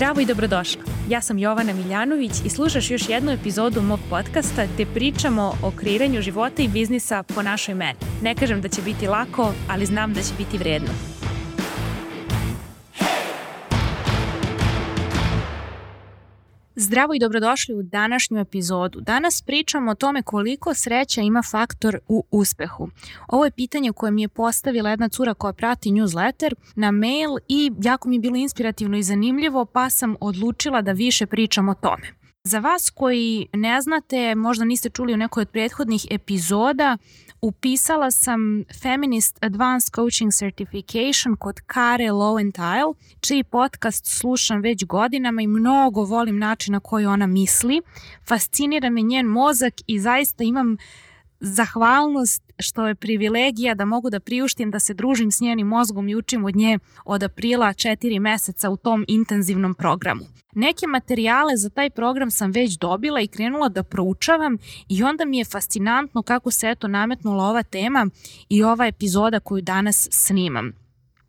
Zdravo i dobrodošla. Ja sam Jovana Miljanović i slušaš još jednu epizodu mog podcasta gde pričamo o kreiranju života i biznisa po našoj meni. Ne kažem da će biti lako, ali znam da će biti vredno. Zdravo i dobrodošli u današnju epizodu. Danas pričamo o tome koliko sreća ima faktor u uspehu. Ovo je pitanje koje mi je postavila jedna cura koja prati newsletter na mail i jako mi je bilo inspirativno i zanimljivo pa sam odlučila da više pričam o tome. Za vas koji ne znate, možda niste čuli u nekoj od prethodnih epizoda, upisala sam Feminist Advanced Coaching Certification kod Kare Lowenthal, čiji podcast slušam već godinama i mnogo volim način na koji ona misli. Fascinira me njen mozak i zaista imam zahvalnost što je privilegija da mogu da priuštim da se družim s njenim mozgom i učim od nje od aprila četiri meseca u tom intenzivnom programu. Neke materijale za taj program sam već dobila i krenula da proučavam i onda mi je fascinantno kako se eto nametnula ova tema i ova epizoda koju danas snimam.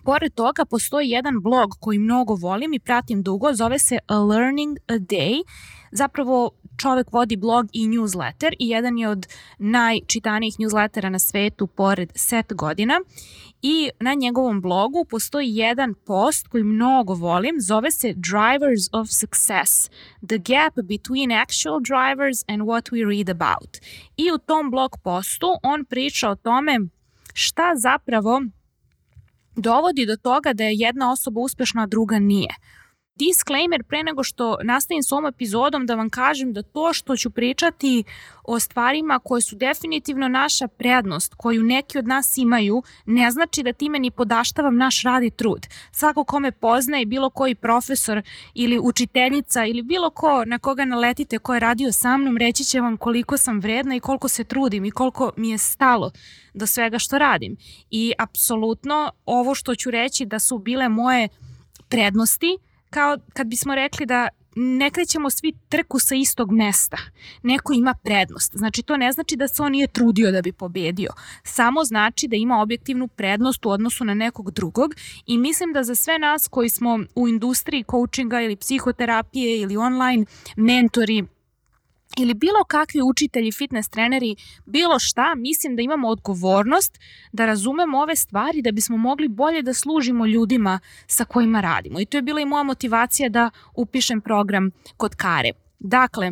Pored toga postoji jedan blog koji mnogo volim i pratim dugo, zove se A Learning a Day. Zapravo čovek vodi blog i newsletter i jedan je od najčitanijih newslettera na svetu pored set godina i na njegovom blogu postoji jedan post koji mnogo volim, zove se Drivers of Success, The Gap Between Actual Drivers and What We Read About. I u tom blog postu on priča o tome šta zapravo dovodi do toga da je jedna osoba uspešna, a druga nije disclaimer pre nego što nastavim s ovom epizodom da vam kažem da to što ću pričati o stvarima koje su definitivno naša prednost, koju neki od nas imaju, ne znači da time ni podaštavam naš rad i trud. Svako ko me poznaje, bilo koji profesor ili učiteljica ili bilo ko na koga naletite ko je radio sa mnom, reći će vam koliko sam vredna i koliko se trudim i koliko mi je stalo do svega što radim. I apsolutno ovo što ću reći da su bile moje prednosti, kao kad bismo rekli da ne krećemo svi trku sa istog mesta. Neko ima prednost. Znači to ne znači da se on nije trudio da bi pobedio. Samo znači da ima objektivnu prednost u odnosu na nekog drugog i mislim da za sve nas koji smo u industriji coachinga ili psihoterapije ili online mentori ili bilo kakvi učitelji, fitness treneri, bilo šta, mislim da imamo odgovornost da razumemo ove stvari da bismo mogli bolje da služimo ljudima sa kojima radimo. I to je bila i moja motivacija da upišem program kod Kare. Dakle,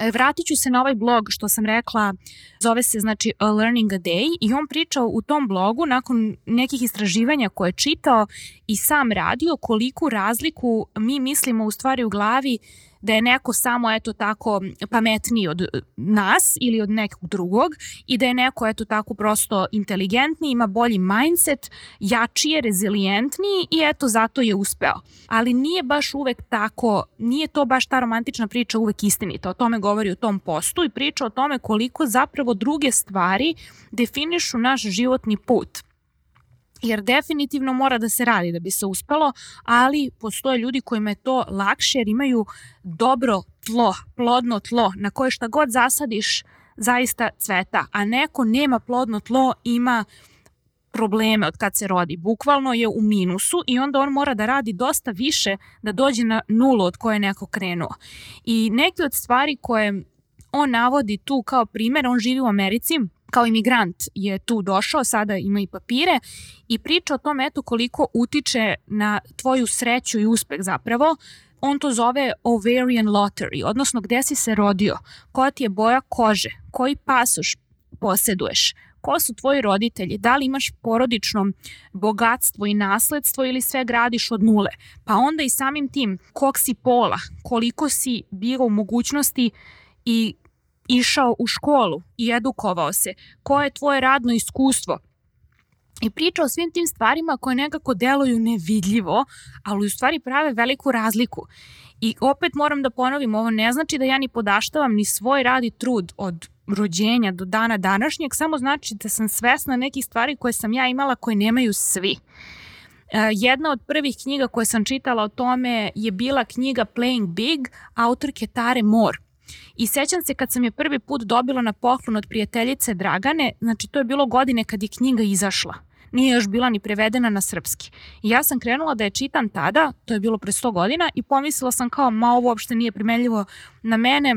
e, Vratit ću se na ovaj blog što sam rekla, zove se znači A Learning a Day i on pričao u tom blogu nakon nekih istraživanja koje je čitao i sam radio koliku razliku mi mislimo u stvari u glavi da je neko samo eto tako pametniji od nas ili od nekog drugog i da je neko eto tako prosto inteligentniji, ima bolji mindset, jačije, rezilijentniji i eto zato je uspeo. Ali nije baš uvek tako, nije to baš ta romantična priča uvek istinita. O tome govori u tom postu i priča o tome koliko zapravo druge stvari definišu naš životni put jer definitivno mora da se radi da bi se uspelo, ali postoje ljudi kojima je to lakše jer imaju dobro tlo, plodno tlo na koje šta god zasadiš zaista cveta, a neko nema plodno tlo, ima probleme od kad se rodi. Bukvalno je u minusu i onda on mora da radi dosta više da dođe na nulu od koje je neko krenuo. I neke od stvari koje on navodi tu kao primer, on živi u Americi, kao imigrant je tu došao, sada ima i papire i priča o tome eto koliko utiče na tvoju sreću i uspeh zapravo. On to zove ovarian lottery, odnosno gde si se rodio, koja ti je boja kože, koji pasoš poseduješ, ko su tvoji roditelji, da li imaš porodično bogatstvo i nasledstvo ili sve gradiš od nule. Pa onda i samim tim kog si pola, koliko si bio u mogućnosti i išao u školu i edukovao se, koje je tvoje radno iskustvo, i priča o svim tim stvarima koje nekako deluju nevidljivo, ali u stvari prave veliku razliku. I opet moram da ponovim, ovo ne znači da ja ni podaštavam ni svoj rad i trud od rođenja do dana današnjeg, samo znači da sam svesna nekih stvari koje sam ja imala koje nemaju svi. E, jedna od prvih knjiga koje sam čitala o tome je bila knjiga Playing Big autorke Tare Moore I sećam se kad sam je prvi put dobila na poklon od prijateljice Dragane, znači to je bilo godine kad je knjiga izašla. nije još bila ni prevedena na srpski. I ja sam krenula da je čitam tada, to je bilo pre 100 godina, i pomislila sam kao, ma ovo uopšte nije primenljivo na mene,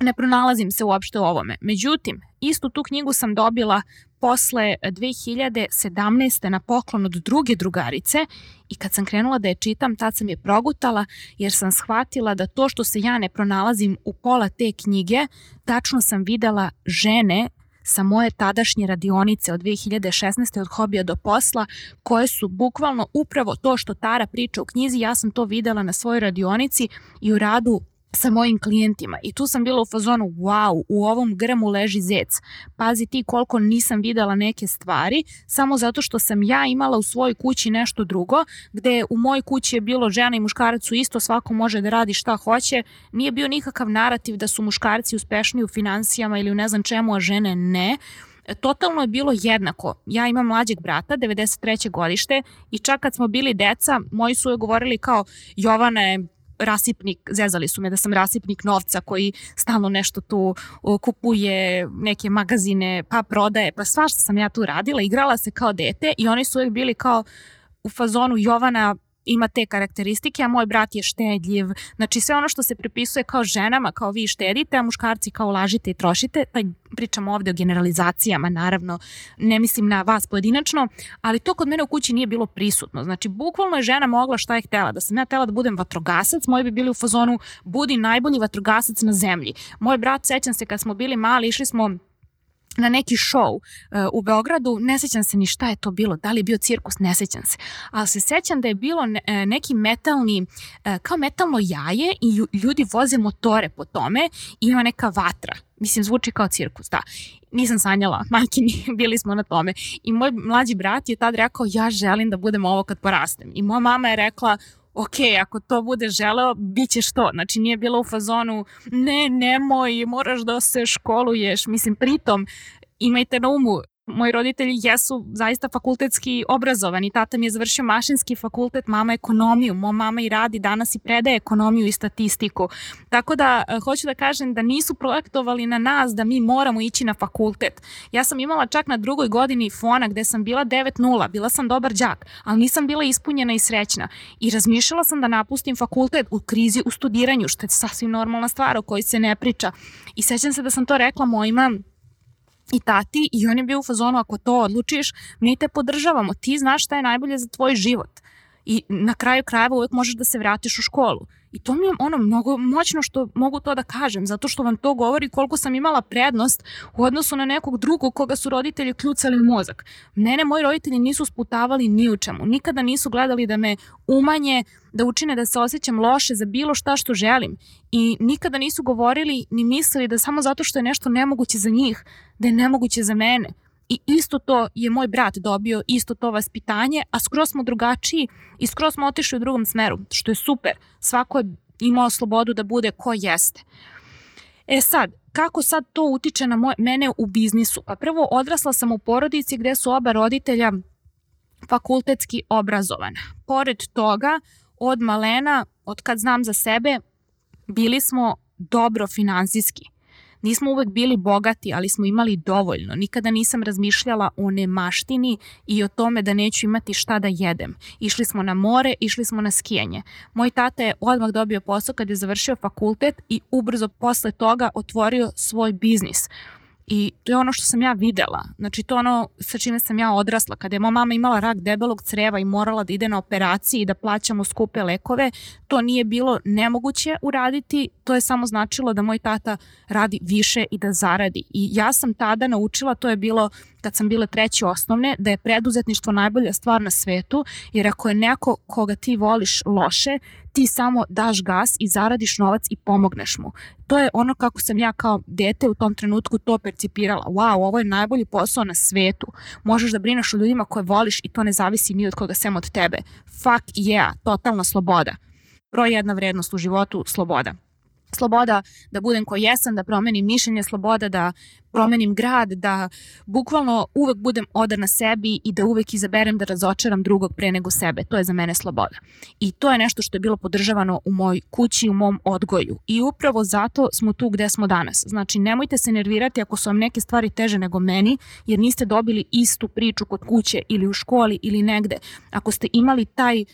ne pronalazim se uopšte u ovome. Međutim, istu tu knjigu sam dobila posle 2017. na poklon od druge drugarice i kad sam krenula da je čitam, tad sam je progutala jer sam shvatila da to što se ja ne pronalazim u pola te knjige, tačno sam videla žene sa moje tadašnje radionice od 2016. od hobija do posla, koje su bukvalno upravo to što Tara priča u knjizi, ja sam to videla na svojoj radionici i u radu sa mojim klijentima i tu sam bila u fazonu wow, u ovom grmu leži zec. Pazi ti koliko nisam videla neke stvari samo zato što sam ja imala u svojoj kući nešto drugo gde u mojoj kući je bilo žena i muškarac su isto, svako može da radi šta hoće. Nije bio nikakav narativ da su muškarci uspešni u financijama ili u ne znam čemu, a žene ne totalno je bilo jednako. Ja imam mlađeg brata, 93. godište i čak kad smo bili deca, moji su je govorili kao Jovana je rasipnik, zezali su me da sam rasipnik novca koji stalno nešto tu kupuje, neke magazine, pa prodaje, pa svašta sam ja tu radila, igrala se kao dete i oni su uvijek bili kao u fazonu Jovana ima te karakteristike, a moj brat je štedljiv. Znači sve ono što se pripisuje kao ženama, kao vi štedite, a muškarci kao lažite i trošite, pa pričamo ovde o generalizacijama, naravno, ne mislim na vas pojedinačno, ali to kod mene u kući nije bilo prisutno. Znači, bukvalno je žena mogla šta je htela. Da sam ja htela da budem vatrogasac, moji bi bili u fazonu budi najbolji vatrogasac na zemlji. Moj brat, sećam se kad smo bili mali, išli smo na neki show uh, u Beogradu, ne sećam se ni šta je to bilo, da li je bio cirkus, ne sećam se, ali se sećam da je bilo ne, e, neki metalni, uh, kao metalno jaje i ljudi voze motore po tome i ima neka vatra. Mislim, zvuči kao cirkus, da. Nisam sanjala, majkini, bili smo na tome. I moj mlađi brat je tad rekao, ja želim da budem ovo kad porastem. I moja mama je rekla, ok, ako to bude želeo, bit ćeš to. Znači nije bilo u fazonu, ne, nemoj, moraš da se školuješ. Mislim, pritom imajte na umu, moji roditelji jesu zaista fakultetski obrazovani. Tata mi je završio mašinski fakultet, mama ekonomiju. Mo mama i radi danas i predaje ekonomiju i statistiku. Tako da eh, hoću da kažem da nisu projektovali na nas da mi moramo ići na fakultet. Ja sam imala čak na drugoj godini fona gde sam bila 9.0, bila sam dobar đak, ali nisam bila ispunjena i srećna. I razmišljala sam da napustim fakultet u krizi u studiranju, što je sasvim normalna stvar o kojoj se ne priča. I sećam se da sam to rekla mojima i tati i on je bio u fazonu ako to odlučiš, mi te podržavamo, ti znaš šta je najbolje za tvoj život. I na kraju krajeva uvek možeš da se vratiš u školu. I to mi je ono mnogo moćno što mogu to da kažem, zato što vam to govori koliko sam imala prednost u odnosu na nekog drugog koga su roditelji kljucali u mozak. Mene moji roditelji nisu sputavali ni u čemu, nikada nisu gledali da me umanje, da učine da se osjećam loše za bilo šta što želim. I nikada nisu govorili ni mislili da samo zato što je nešto nemoguće za njih, da je nemoguće za mene. I isto to je moj brat dobio, isto to vaspitanje, a skroz smo drugačiji i skroz smo otišli u drugom smeru, što je super. Svako je imao slobodu da bude ko jeste. E sad, kako sad to utiče na moj, mene u biznisu? Pa prvo, odrasla sam u porodici gde su oba roditelja fakultetski obrazovana. Pored toga, od malena, od kad znam za sebe, bili smo dobro finansijski. Nismo uvek bili bogati, ali smo imali dovoljno. Nikada nisam razmišljala o nemaštini i o tome da neću imati šta da jedem. Išli smo na more, išli smo na skijanje. Moj tata je odmah dobio posao kad je završio fakultet i ubrzo posle toga otvorio svoj biznis. I to je ono što sam ja videla. Znači to ono sa čime sam ja odrasla. Kada je moja mama imala rak debelog creva i morala da ide na operaciji i da plaćamo skupe lekove, to nije bilo nemoguće uraditi. To je samo značilo da moj tata radi više i da zaradi. I ja sam tada naučila, to je bilo kad sam bila treće osnovne, da je preduzetništvo najbolja stvar na svetu, jer ako je neko koga ti voliš loše, ti samo daš gas i zaradiš novac i pomogneš mu. To je ono kako sam ja kao dete u tom trenutku to percipirala. Wow, ovo je najbolji posao na svetu. Možeš da brineš o ljudima koje voliš i to ne zavisi ni od koga sem od tebe. Fuck yeah, totalna sloboda. Broj jedna vrednost u životu, sloboda. Sloboda da budem ko jesam, da promenim mišljenje, sloboda da promenim grad, da bukvalno uvek budem na sebi i da uvek izaberem da razočaram drugog pre nego sebe. To je za mene sloboda. I to je nešto što je bilo podržavano u moj kući, u mom odgoju. I upravo zato smo tu gde smo danas. Znači, nemojte se nervirati ako su vam neke stvari teže nego meni, jer niste dobili istu priču kod kuće ili u školi ili negde. Ako ste imali taj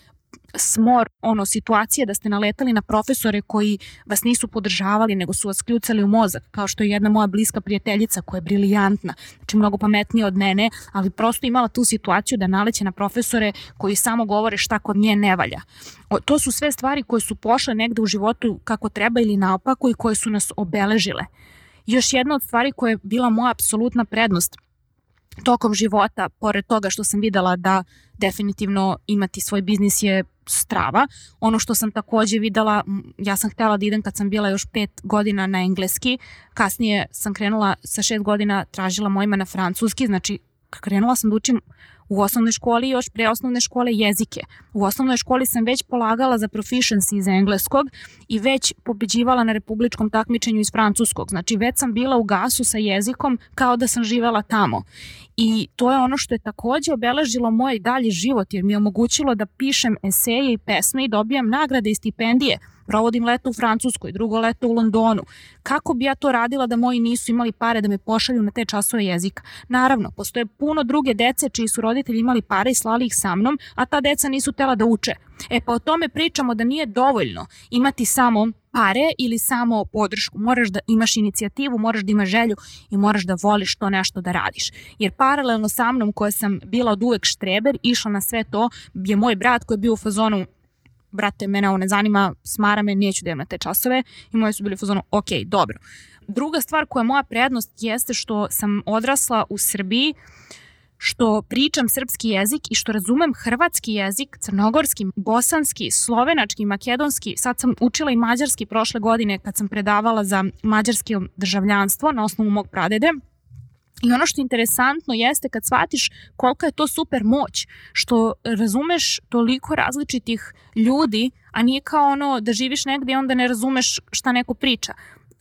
smor ono situacije da ste naletali na profesore koji vas nisu podržavali nego su vas kljucali u mozak kao što je jedna moja bliska prijateljica koja je briljantna znači mnogo pametnija od mene ali prosto imala tu situaciju da naleće na profesore koji samo govore šta kod nje ne valja. O, to su sve stvari koje su pošle negde u životu kako treba ili naopako i koje su nas obeležile. Još jedna od stvari koja je bila moja apsolutna prednost tokom života, pored toga što sam videla da definitivno imati svoj biznis je strava. Ono što sam takođe videla, ja sam htela da idem kad sam bila još pet godina na engleski, kasnije sam krenula sa šest godina, tražila mojima na francuski, znači krenula sam da učim u osnovnoj školi još pre osnovne škole jezike. U osnovnoj školi sam već polagala za proficiency iz engleskog i već pobeđivala na republičkom takmičenju iz francuskog. Znači već sam bila u gasu sa jezikom kao da sam živela tamo. I to je ono što je takođe obeležilo moj dalji život jer mi je omogućilo da pišem eseje i pesme i dobijam nagrade i stipendije provodim leto u Francuskoj, drugo leto u Londonu. Kako bi ja to radila da moji nisu imali pare da me pošalju na te časove jezika? Naravno, postoje puno druge dece čiji su roditelji imali pare i slali ih sa mnom, a ta deca nisu tela da uče. E pa o tome pričamo da nije dovoljno imati samo pare ili samo podršku. Moraš da imaš inicijativu, moraš da imaš želju i moraš da voliš to nešto da radiš. Jer paralelno sa mnom koja sam bila od uvek štreber, išla na sve to, je moj brat koji je bio u fazonu brate, mene ovo ne zanima, smara me, neću da imam na te časove i moje su bili u fazonu, ok, dobro. Druga stvar koja je moja prednost jeste što sam odrasla u Srbiji, što pričam srpski jezik i što razumem hrvatski jezik, crnogorski, bosanski, slovenački, makedonski. Sad sam učila i mađarski prošle godine kad sam predavala za mađarsko državljanstvo na osnovu mog pradede. I ono što je interesantno jeste kad shvatiš kolika je to super moć, što razumeš toliko različitih ljudi, a nije kao ono da živiš negde i onda ne razumeš šta neko priča.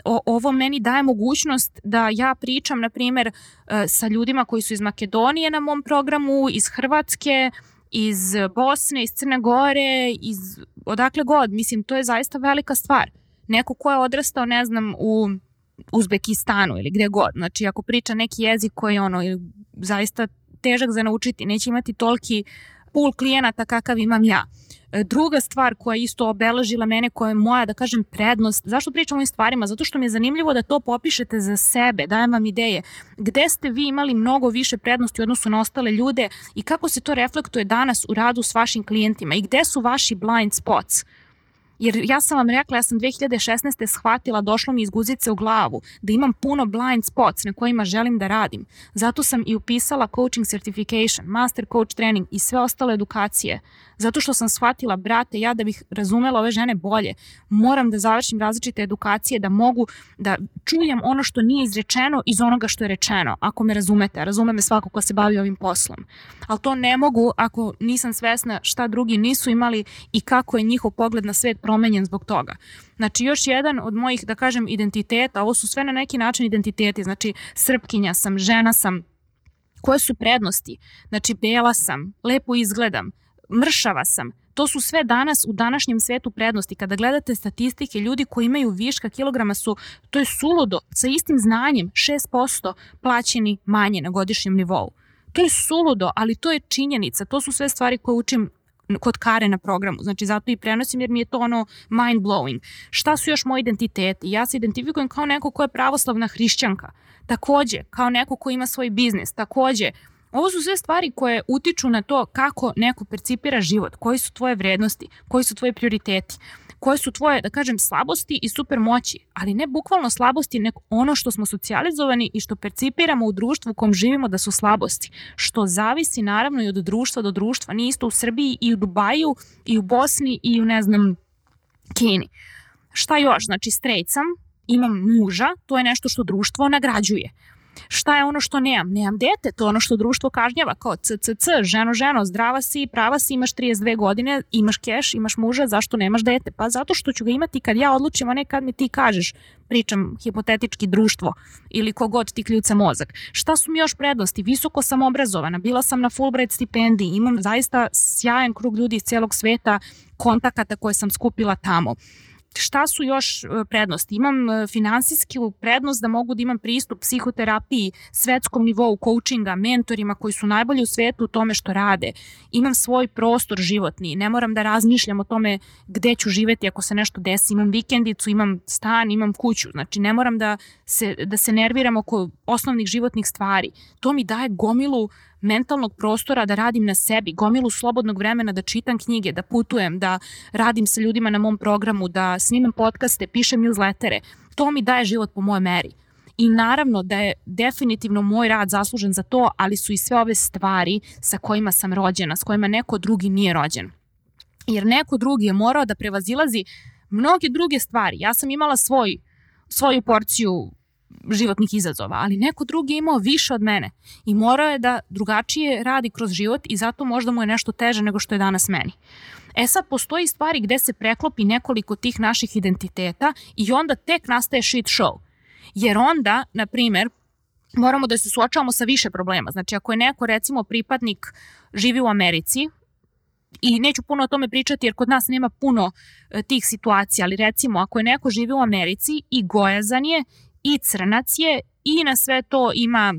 O, ovo meni daje mogućnost da ja pričam, na primer, e, sa ljudima koji su iz Makedonije na mom programu, iz Hrvatske, iz Bosne, iz Crne Gore, iz odakle god. Mislim, to je zaista velika stvar. Neko ko je odrastao, ne znam, u Uzbekistanu ili gde god. Znači, ako priča neki jezik koji je ono, zaista težak za naučiti, neće imati toliki pool klijenata kakav imam ja. E, druga stvar koja je isto obeležila mene, koja je moja, da kažem, prednost, zašto pričam o ovim stvarima? Zato što mi je zanimljivo da to popišete za sebe, dajem vam ideje. Gde ste vi imali mnogo više prednosti u odnosu na ostale ljude i kako se to reflektuje danas u radu s vašim klijentima i gde su vaši blind spots? Jer ja sam vam rekla, ja sam 2016. shvatila, došlo mi iz guzice u glavu, da imam puno blind spots na kojima želim da radim. Zato sam i upisala coaching certification, master coach training i sve ostale edukacije. Zato što sam shvatila, brate, ja da bih razumela ove žene bolje, moram da završim različite edukacije, da mogu da čujem ono što nije izrečeno iz onoga što je rečeno, ako me razumete. Razume me svako ko se bavi ovim poslom. Ali to ne mogu ako nisam svesna šta drugi nisu imali i kako je njihov pogled na svet promenjen zbog toga. Znači još jedan od mojih, da kažem, identiteta, ovo su sve na neki način identiteti, znači srpkinja sam, žena sam, koje su prednosti? Znači, bela sam, lepo izgledam, mršava sam. To su sve danas u današnjem svetu prednosti. Kada gledate statistike, ljudi koji imaju viška kilograma su, to je suludo, sa istim znanjem 6% plaćeni manje na godišnjem nivou. To je suludo, ali to je činjenica. To su sve stvari koje učim kod Kare na programu. Znači zato i prenosim jer mi je to ono mind blowing. Šta su još moji identiteti? Ja se identifikujem kao neko ko je pravoslavna hrišćanka. Takođe, kao neko ko ima svoj biznis. Takođe, Ovo su sve stvari koje utiču na to kako neko percipira život, koji su tvoje vrednosti, koji su tvoji prioriteti, koje su tvoje, da kažem, slabosti i super moći, ali ne bukvalno slabosti, nego ono što smo socijalizovani i što percipiramo u društvu u kom živimo da su slabosti, što zavisi naravno i od društva do društva, nije isto u Srbiji i u Dubaju i u Bosni i u, ne znam, Kini. Šta još? Znači, sam, imam muža, to je nešto što društvo nagrađuje Šta je ono što nemam? Nemam dete, to je ono što društvo kažnjava, kao CCC, ženo, ženo, zdrava si, prava si, imaš 32 godine, imaš keš, imaš muža, zašto nemaš dete? Pa zato što ću ga imati kad ja odlučim, a ne kad mi ti kažeš, pričam hipotetički društvo ili kogod ti kljuca mozak. Šta su mi još prednosti? Visoko sam obrazovana, bila sam na Fulbright stipendiji, imam zaista sjajan krug ljudi iz celog sveta, kontakata koje sam skupila tamo šta su još e, prednosti? Imam e, finansijsku prednost da mogu da imam pristup psihoterapiji, svetskom nivou, coachinga, mentorima koji su najbolji u svetu u tome što rade. Imam svoj prostor životni, ne moram da razmišljam o tome gde ću živeti ako se nešto desi. Imam vikendicu, imam stan, imam kuću. Znači ne moram da se, da se nerviram oko osnovnih životnih stvari. To mi daje gomilu mentalnog prostora da radim na sebi, gomilu slobodnog vremena da čitam knjige, da putujem, da radim sa ljudima na mom programu, da snimam podcaste, pišem newslettere. To mi daje život po moje meri. I naravno da je definitivno moj rad zaslužen za to, ali su i sve ove stvari sa kojima sam rođena, s kojima neko drugi nije rođen. Jer neko drugi je morao da prevazilazi mnoge druge stvari. Ja sam imala svoj, svoju porciju životnih izazova, ali neko drugi je imao više od mene i morao je da drugačije radi kroz život i zato možda mu je nešto teže nego što je danas meni. E sad, postoji stvari gde se preklopi nekoliko tih naših identiteta i onda tek nastaje shit show. Jer onda, na primer, moramo da se suočavamo sa više problema. Znači, ako je neko, recimo, pripadnik živi u Americi, i neću puno o tome pričati jer kod nas nema puno e, tih situacija, ali recimo ako je neko živi u Americi i gojazan je i crnac je i na sve to ima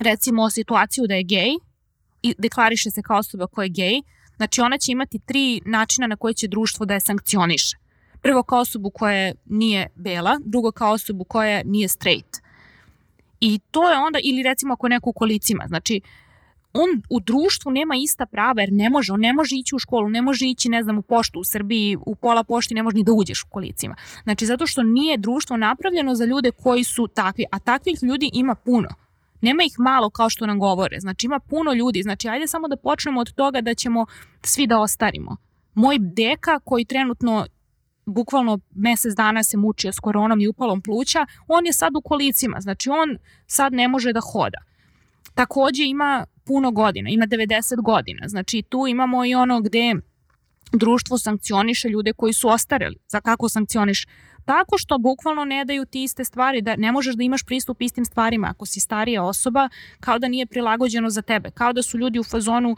recimo situaciju da je gej i deklariše se kao osoba koja je gej, znači ona će imati tri načina na koje će društvo da je sankcioniše. Prvo kao osobu koja nije bela, drugo kao osobu koja nije straight. I to je onda, ili recimo ako neko u kolicima, znači on u društvu nema ista prava jer ne može, on ne može ići u školu, ne može ići, ne znam, u poštu u Srbiji, u pola pošti ne može ni da uđeš u kolicima. Znači, zato što nije društvo napravljeno za ljude koji su takvi, a takvih ljudi ima puno. Nema ih malo kao što nam govore, znači ima puno ljudi, znači ajde samo da počnemo od toga da ćemo svi da ostarimo. Moj deka koji trenutno bukvalno mesec dana se mučio s koronom i upalom pluća, on je sad u kolicima, znači on sad ne može da hoda. Takođe ima puno godina, ima 90 godina. Znači tu imamo i ono gde društvo sankcioniše ljude koji su ostareli. Za kako sankcioniš? Tako što bukvalno ne daju ti iste stvari, da ne možeš da imaš pristup istim stvarima ako si starija osoba, kao da nije prilagođeno za tebe, kao da su ljudi u fazonu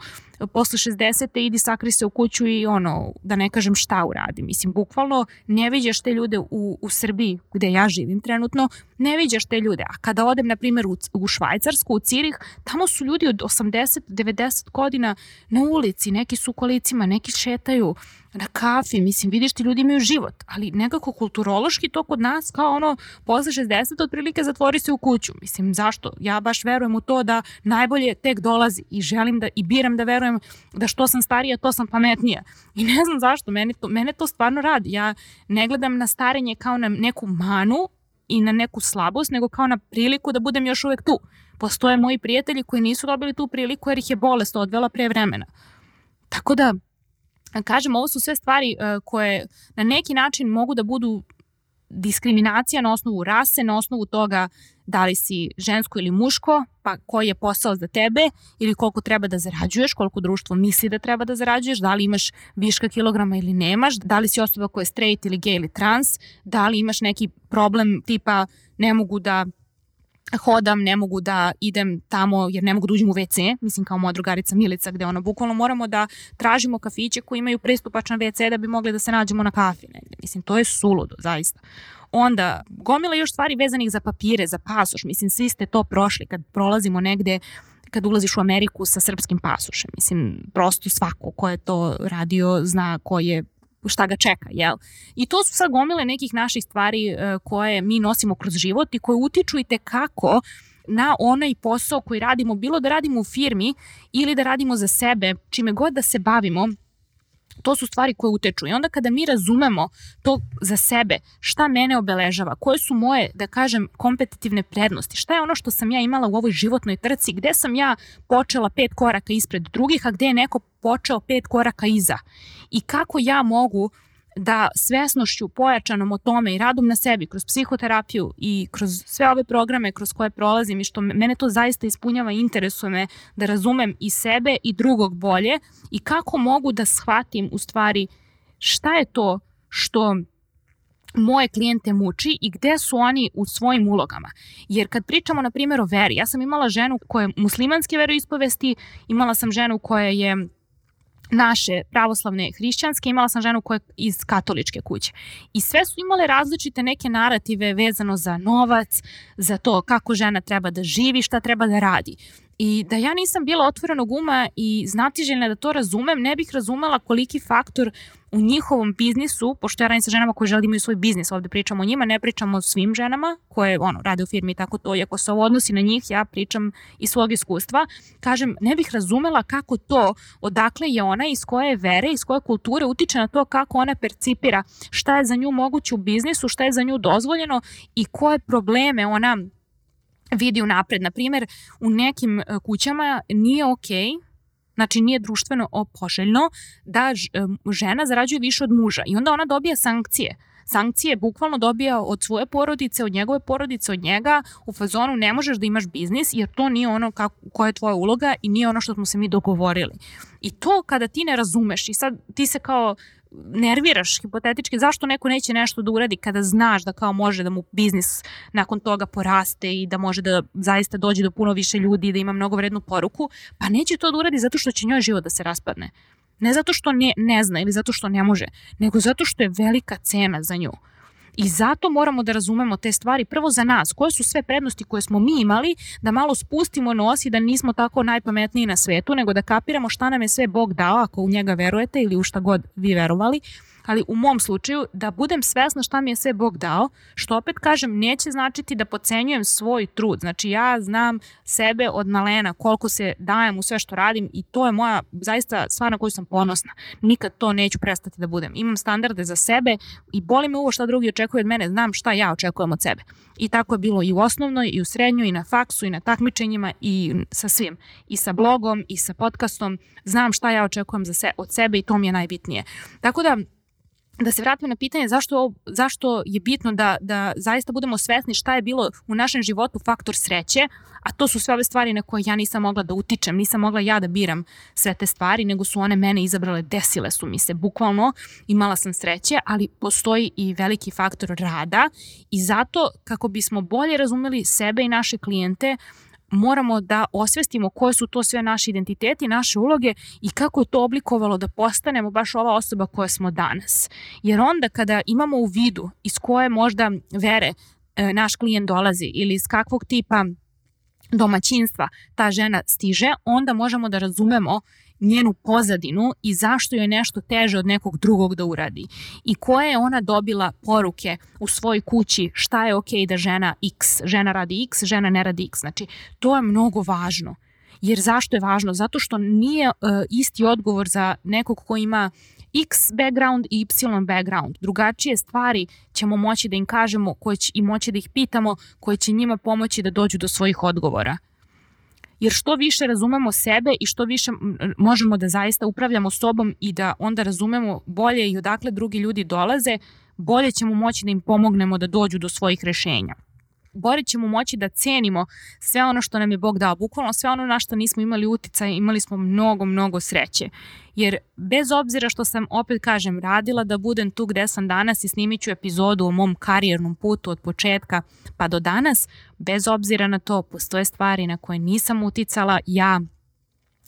posle 60. idi sakri se u kuću i ono, da ne kažem šta uradi. Mislim, bukvalno ne viđaš te ljude u, u Srbiji, gde ja živim trenutno, ne viđaš te ljude. A kada odem, na primjer, u, u Švajcarsku, u Cirih, tamo su ljudi od 80-90 godina na ulici, neki su u kolicima, neki šetaju, na kafi, mislim, vidiš ti ljudi imaju život, ali nekako kulturološki to kod nas kao ono, posle 60 otprilike zatvori se u kuću. Mislim, zašto? Ja baš verujem u to da najbolje tek dolazi i želim da, i biram da verujem da što sam starija, to sam pametnija. I ne znam zašto, mene to, mene to stvarno radi. Ja ne gledam na starenje kao na neku manu i na neku slabost, nego kao na priliku da budem još uvek tu. Postoje moji prijatelji koji nisu dobili tu priliku jer ih je bolest odvela pre vremena. Tako da, kažem, ovo su sve stvari uh, koje na neki način mogu da budu diskriminacija na osnovu rase, na osnovu toga da li si žensko ili muško, pa koji je posao za tebe ili koliko treba da zarađuješ, koliko društvo misli da treba da zarađuješ, da li imaš viška kilograma ili nemaš, da li si osoba koja je straight ili gay ili trans, da li imaš neki problem tipa ne mogu da hodam, ne mogu da idem tamo jer ne mogu da uđem u WC, mislim kao moja drugarica Milica gde ono bukvalno moramo da tražimo kafiće koji imaju pristupačan WC da bi mogli da se nađemo na kafi negde. Mislim, to je suludo, zaista. Onda, gomila još stvari vezanih za papire, za pasoš, mislim, svi ste to prošli kad prolazimo negde kad ulaziš u Ameriku sa srpskim pasošem. Mislim, prosto svako ko je to radio zna ko je šta ga čeka, jel? I to su sad gomile nekih naših stvari e, koje mi nosimo kroz život i koje utiču i tekako na onaj posao koji radimo, bilo da radimo u firmi ili da radimo za sebe, čime god da se bavimo, to su stvari koje uteču. I onda kada mi razumemo to za sebe, šta mene obeležava, koje su moje, da kažem, kompetitivne prednosti, šta je ono što sam ja imala u ovoj životnoj trci, gde sam ja počela pet koraka ispred drugih, a gde je neko počeo pet koraka iza. I kako ja mogu da svesnošću pojačanom o tome i radom na sebi kroz psihoterapiju i kroz sve ove programe kroz koje prolazim i što mene to zaista ispunjava i interesuje me da razumem i sebe i drugog bolje i kako mogu da shvatim u stvari šta je to što moje klijente muči i gde su oni u svojim ulogama. Jer kad pričamo, na primjer, o veri, ja sam imala ženu koja je muslimanske veroispovesti, imala sam ženu koja je naše pravoslavne hrišćanske, imala sam ženu koja je iz katoličke kuće. I sve su imale različite neke narative vezano za novac, za to kako žena treba da živi, šta treba da radi. I da ja nisam bila otvorenog uma i znatiželjna da to razumem, ne bih razumela koliki faktor u njihovom biznisu, pošto ja radim sa ženama koje žele da imaju svoj biznis, ovde pričamo o njima, ne pričamo o svim ženama koje ono, rade u firmi i tako to, i ako se ovo odnosi na njih, ja pričam iz svog iskustva, kažem, ne bih razumela kako to, odakle je ona, iz koje vere, iz koje kulture utiče na to kako ona percipira, šta je za nju moguće u biznisu, šta je za nju dozvoljeno i koje probleme ona vidi unapred. Na primjer, u nekim e, kućama nije okej okay, Znači nije društveno poželjno da e, žena zarađuje više od muža i onda ona dobija sankcije. Sankcije bukvalno dobija od svoje porodice, od njegove porodice, od njega u fazonu ne možeš da imaš biznis jer to nije ono kako, koja je tvoja uloga i nije ono što smo se mi dogovorili. I to kada ti ne razumeš i sad ti se kao nerviraš hipotetički zašto neko neće nešto da uradi kada znaš da kao može da mu biznis nakon toga poraste i da može da zaista dođe do puno više ljudi i da ima mnogo vrednu poruku, pa neće to da uradi zato što će njoj život da se raspadne. Ne zato što ne, ne zna ili zato što ne može, nego zato što je velika cena za nju. I zato moramo da razumemo te stvari prvo za nas, koje su sve prednosti koje smo mi imali, da malo spustimo nos i da nismo tako najpametniji na svetu, nego da kapiramo šta nam je sve Bog dao, ako u njega verujete ili u šta god vi verovali, ali u mom slučaju da budem svesna šta mi je sve Bog dao, što opet kažem neće značiti da pocenjujem svoj trud. Znači ja znam sebe od malena koliko se dajem u sve što radim i to je moja zaista stvar na koju sam ponosna. Nikad to neću prestati da budem. Imam standarde za sebe i boli me ovo šta drugi očekuju od mene, znam šta ja očekujem od sebe. I tako je bilo i u osnovnoj, i u srednjoj, i na faksu, i na takmičenjima, i sa svim. I sa blogom, i sa podcastom. Znam šta ja očekujem za se, od sebe i to mi je najbitnije. Tako da, da se vratimo na pitanje zašto, zašto je bitno da, da zaista budemo svesni šta je bilo u našem životu faktor sreće, a to su sve ove stvari na koje ja nisam mogla da utičem, nisam mogla ja da biram sve te stvari, nego su one mene izabrale, desile su mi se bukvalno, imala sam sreće, ali postoji i veliki faktor rada i zato kako bismo bolje razumeli sebe i naše klijente, moramo da osvestimo koje su to sve naše identiteti, naše uloge i kako je to oblikovalo da postanemo baš ova osoba koja smo danas. Jer onda kada imamo u vidu iz koje možda vere e, naš klijent dolazi ili iz kakvog tipa domaćinstva ta žena stiže, onda možemo da razumemo njenu pozadinu i zašto je nešto teže od nekog drugog da uradi i koje je ona dobila poruke u svojoj kući šta je ok da žena x, žena radi x, žena ne radi x. Znači, to je mnogo važno. Jer zašto je važno? Zato što nije uh, isti odgovor za nekog ko ima X background i Y background. Drugačije stvari ćemo moći da im kažemo koje će, i moći da ih pitamo koje će njima pomoći da dođu do svojih odgovora jer što više razumemo sebe i što više možemo da zaista upravljamo sobom i da onda razumemo bolje i odakle drugi ljudi dolaze, bolje ćemo moći da im pomognemo da dođu do svojih rešenja bolje ćemo moći da cenimo sve ono što nam je Bog dao. Bukvalno sve ono na što nismo imali uticaj, imali smo mnogo, mnogo sreće. Jer bez obzira što sam, opet kažem, radila da budem tu gde sam danas i snimit ću epizodu o mom karijernom putu od početka pa do danas, bez obzira na to postoje stvari na koje nisam uticala ja,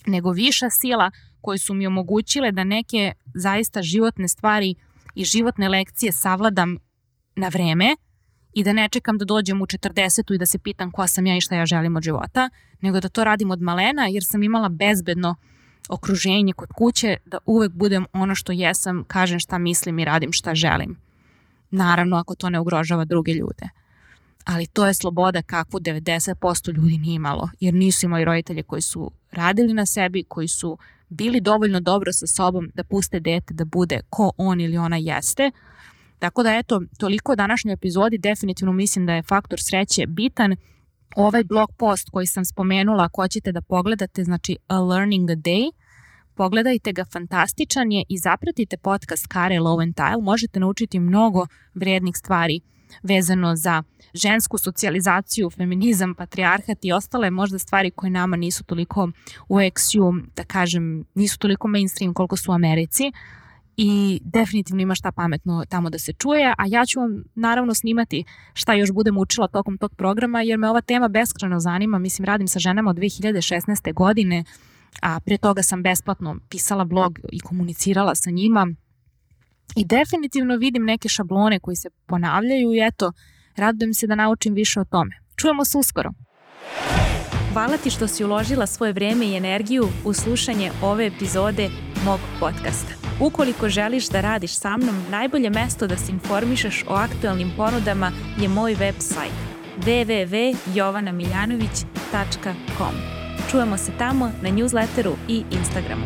nego viša sila koje su mi omogućile da neke zaista životne stvari i životne lekcije savladam na vreme i da ne čekam da dođem u 40. i da se pitam ko sam ja i šta ja želim od života, nego da to radim od malena jer sam imala bezbedno okruženje kod kuće, da uvek budem ono što jesam, kažem šta mislim i radim šta želim. Naravno ako to ne ugrožava druge ljude. Ali to je sloboda kakvu 90% ljudi nije imalo, jer nisu imali roditelje koji su radili na sebi, koji su bili dovoljno dobro sa sobom da puste dete da bude ko on ili ona jeste, Tako da eto, toliko o današnjoj epizodi, definitivno mislim da je faktor sreće bitan. Ovaj blog post koji sam spomenula, ako hoćete da pogledate, znači A Learning a Day, Pogledajte ga, fantastičan je i zapratite podcast Kare Lowenthal, možete naučiti mnogo vrednih stvari vezano za žensku socijalizaciju, feminizam, patrijarhat i ostale možda stvari koje nama nisu toliko u eksiju, da kažem, nisu toliko mainstream koliko su u Americi i definitivno ima šta pametno tamo da se čuje, a ja ću vam naravno snimati šta još budem učila tokom tog programa, jer me ova tema beskreno zanima, mislim radim sa ženama od 2016. godine, a pre toga sam besplatno pisala blog i komunicirala sa njima i definitivno vidim neke šablone koji se ponavljaju i eto, radujem se da naučim više o tome. Čujemo se uskoro. Hvala ti što si uložila svoje vreme i energiju u slušanje ove epizode mog podcasta. Ukoliko želiš da radiš sa mnom, najbolje mesto da se informišeš o aktualnim ponudama je moj website www.jovanamiljanović.com. Čujemo se tamo na newsletteru i Instagramu.